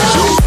Shoot.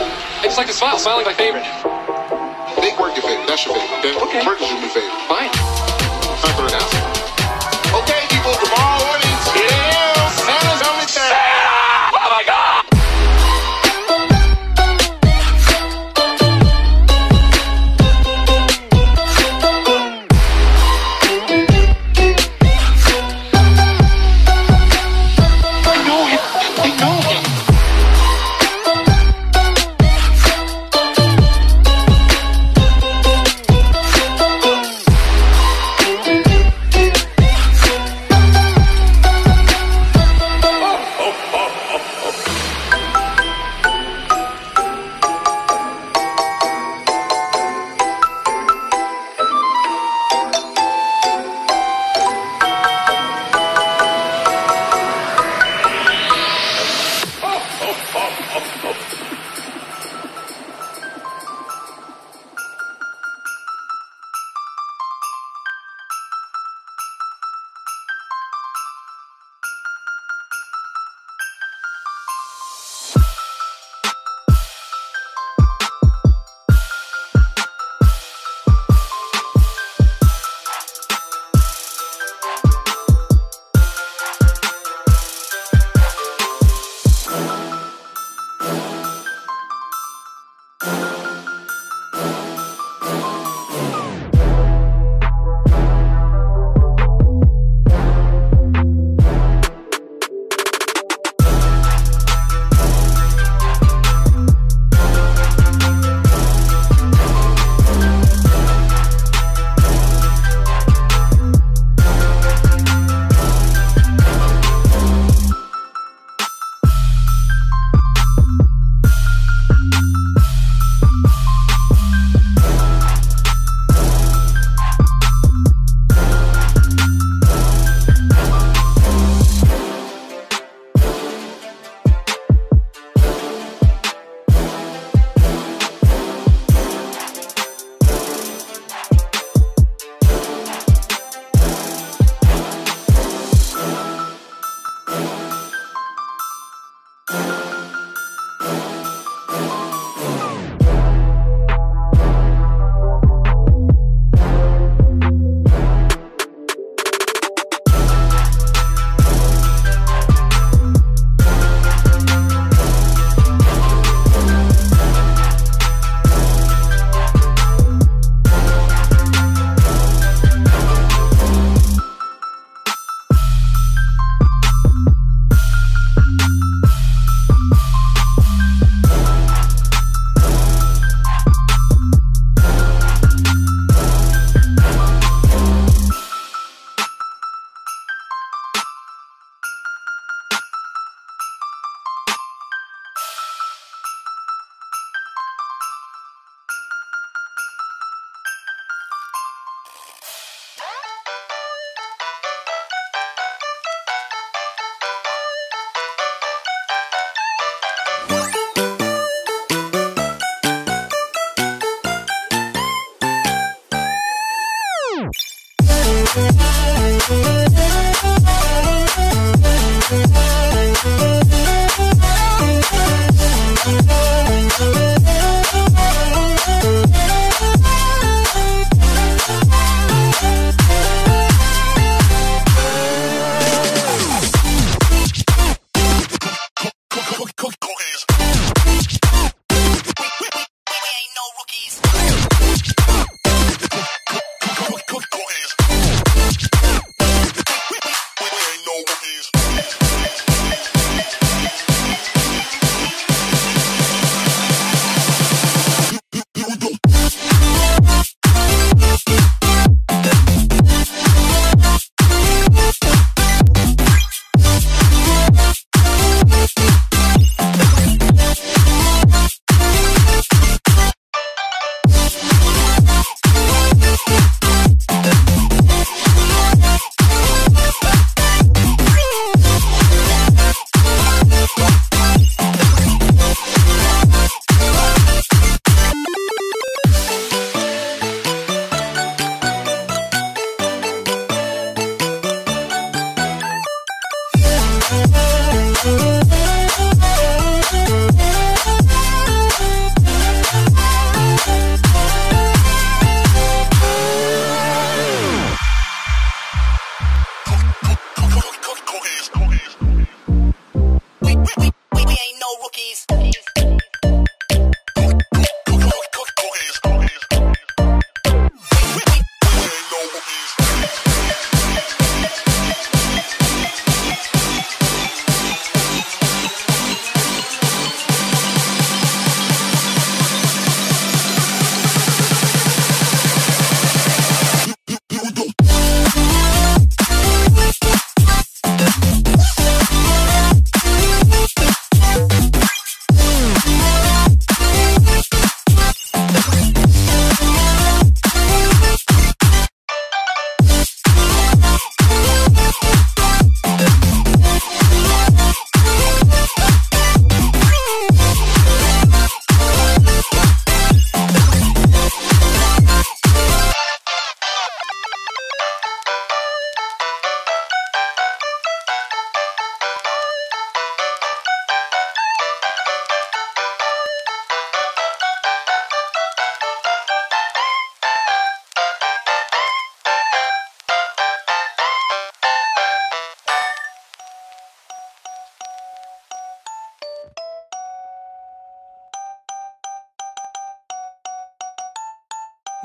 I just like to smile. Smiling, my favorite. Make work your favorite. That's your favorite. Then okay. work is your new favorite. Fine. Time for an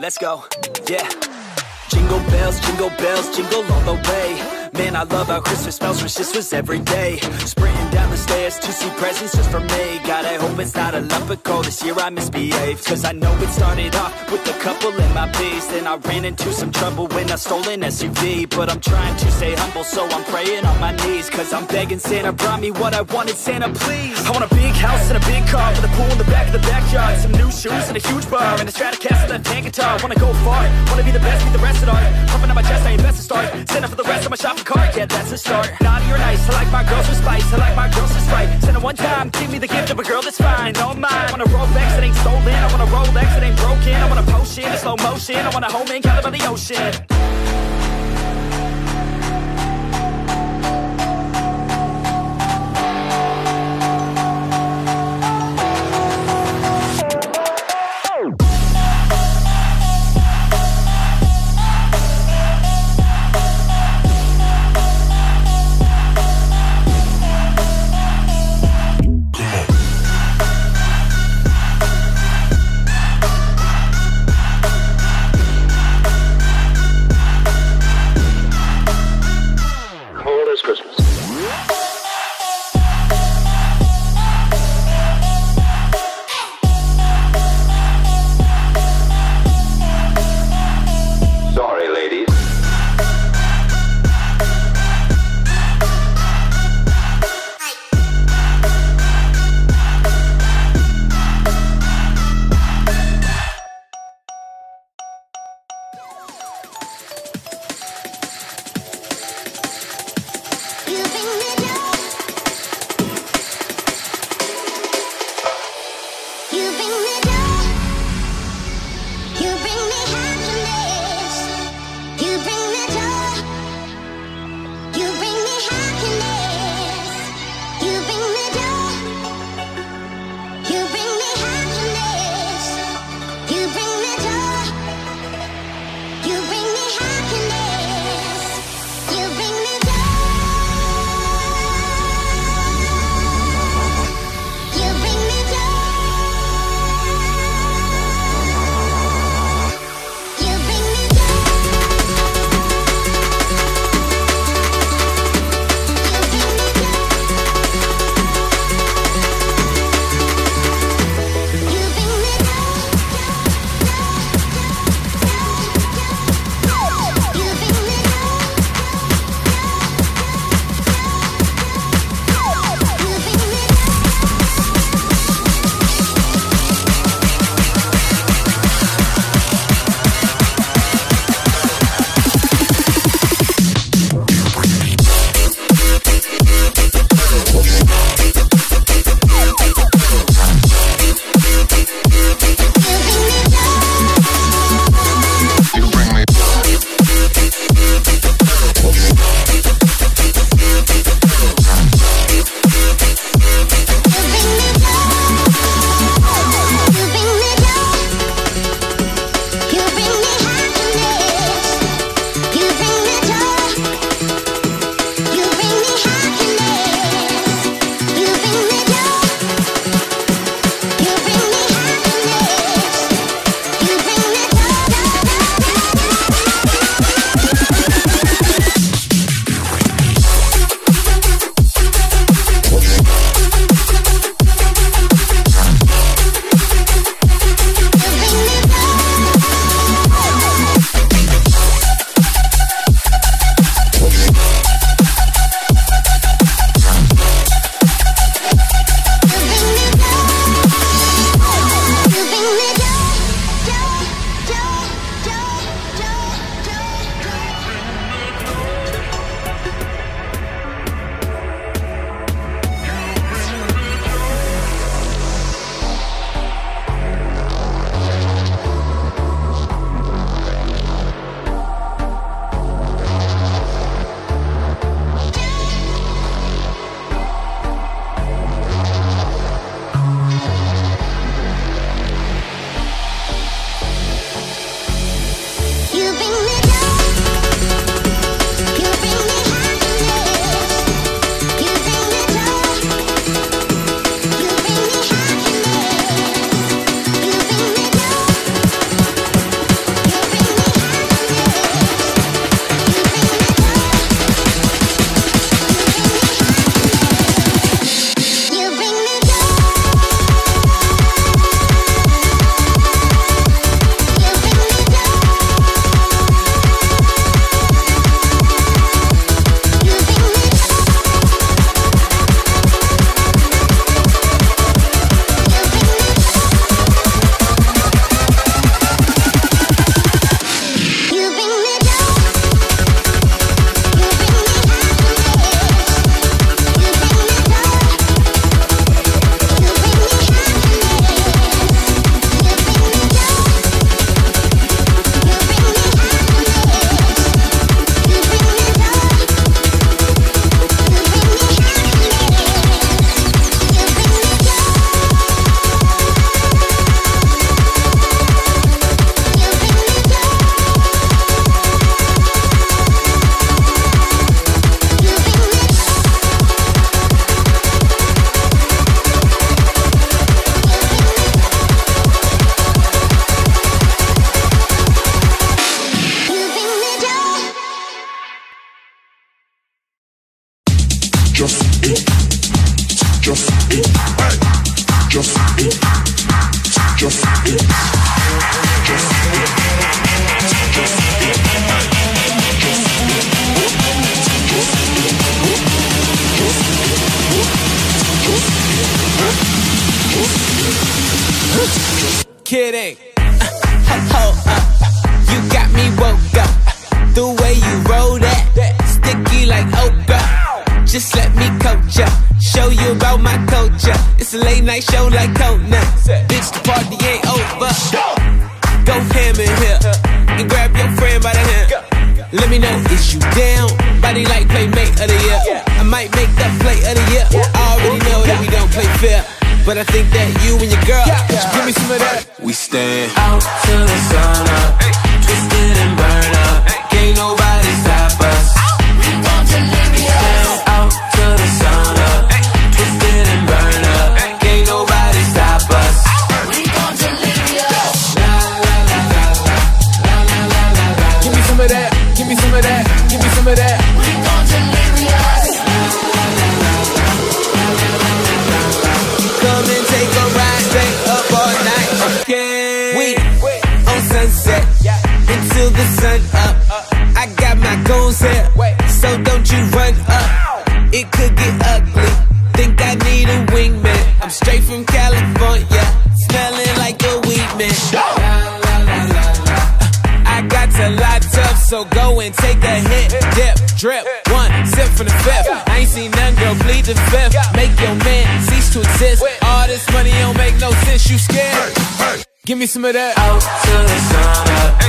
let's go. Yeah. Jingle bells, jingle bells, jingle all the way. Man, I love how Christmas smells, wish was every day. Sprinting down the stairs to see presents just for me. God, I hope it's not a of coal this year I misbehaved. Cause I know it started off with a couple in my B's. Then I ran into some trouble when I stole an SUV. But I'm trying to stay humble, so I'm praying on my knees. Cause I'm begging Santa, brought me what I wanted, Santa, please. I want a big house and a big car with a pool in the back of the backyard. Some new shoes and a huge bar and a Stratocaster left hand guitar. Wanna go far, wanna be the best, be the rest of art. Pumping on my chest, I ain't best to start. Santa for the rest of my shopping cart, yeah, that's a start. Naughty or nice, I like my girls with spice, I like my girls with sprite. Santa one time, give me the gift of a girl that's fine, all mine. I want a Rolex that ain't stolen, I want a Rolex that ain't broken. I want a potion in slow motion, I want a home in Cali by the ocean. you down. Body like playmate of the year. I might make that play of the year. I already know that we don't play fair, but I think that give me some of that. Out to the sun up.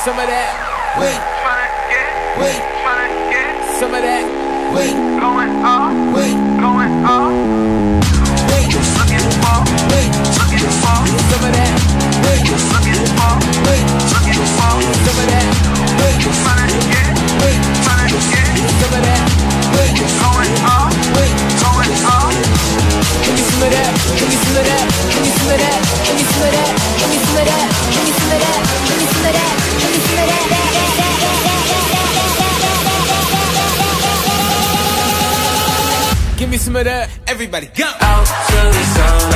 some of that. Wait, wait, some of that. Wait, going up, wait, going up. Wait, wait, some of that. Wait, just looking for, wait, looking for some of that. Wait, just trying to get, wait, trying to get some of that. Wait, going up, wait, going up that? That? That? That? That? That? Give me some of that. Everybody go out to the sun.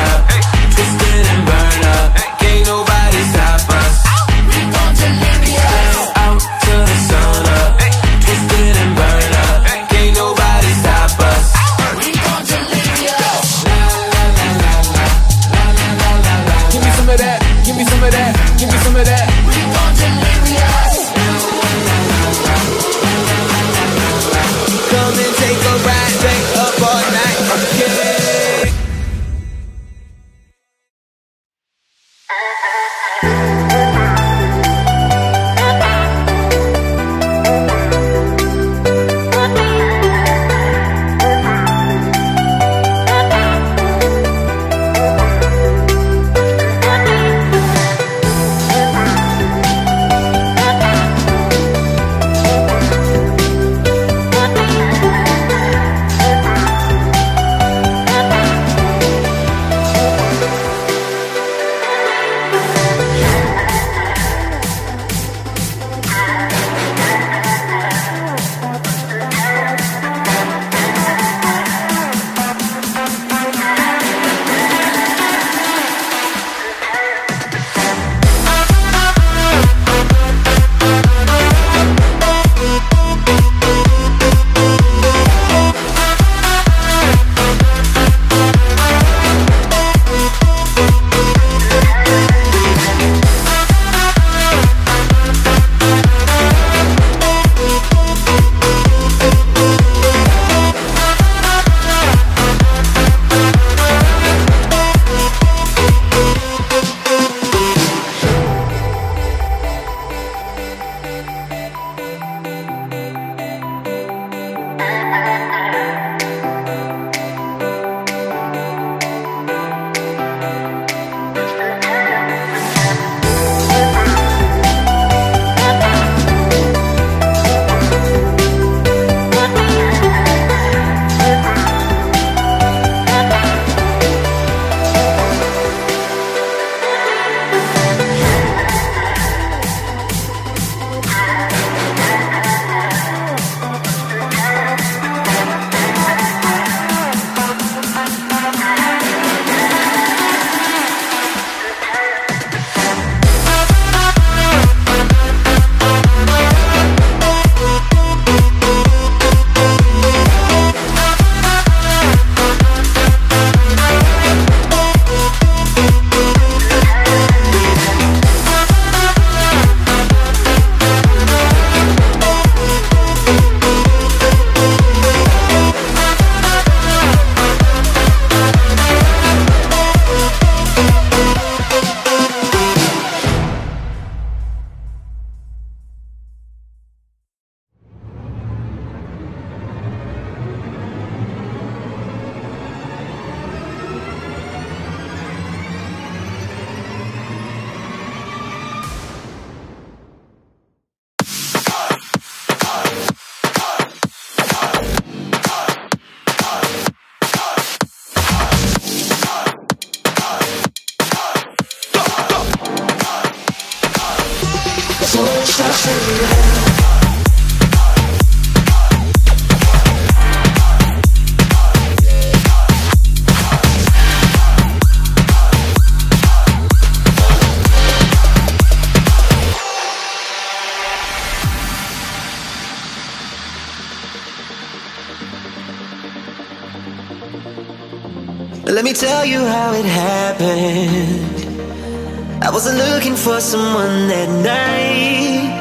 happened. I wasn't looking for someone that night.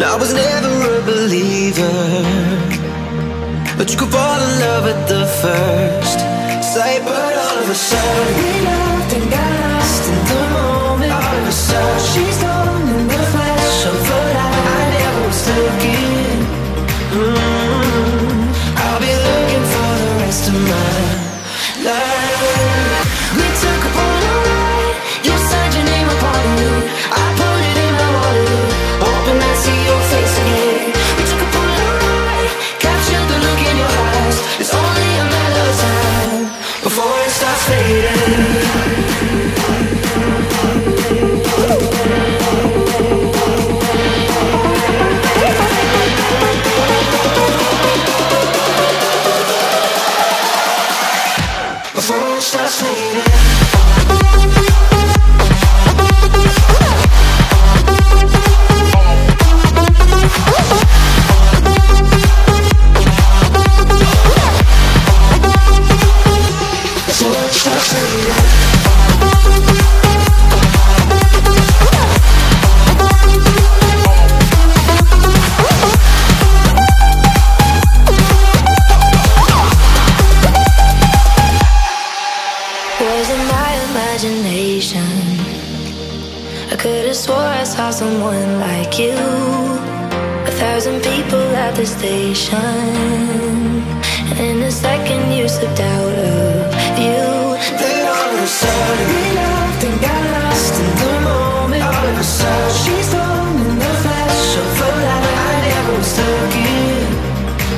I was never a believer. But you could fall in love at the first sight. But all of a sudden, we loved and got lost in the moment. All of a sudden, she's gone.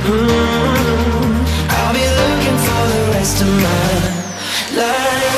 I'll be looking for the rest of my life.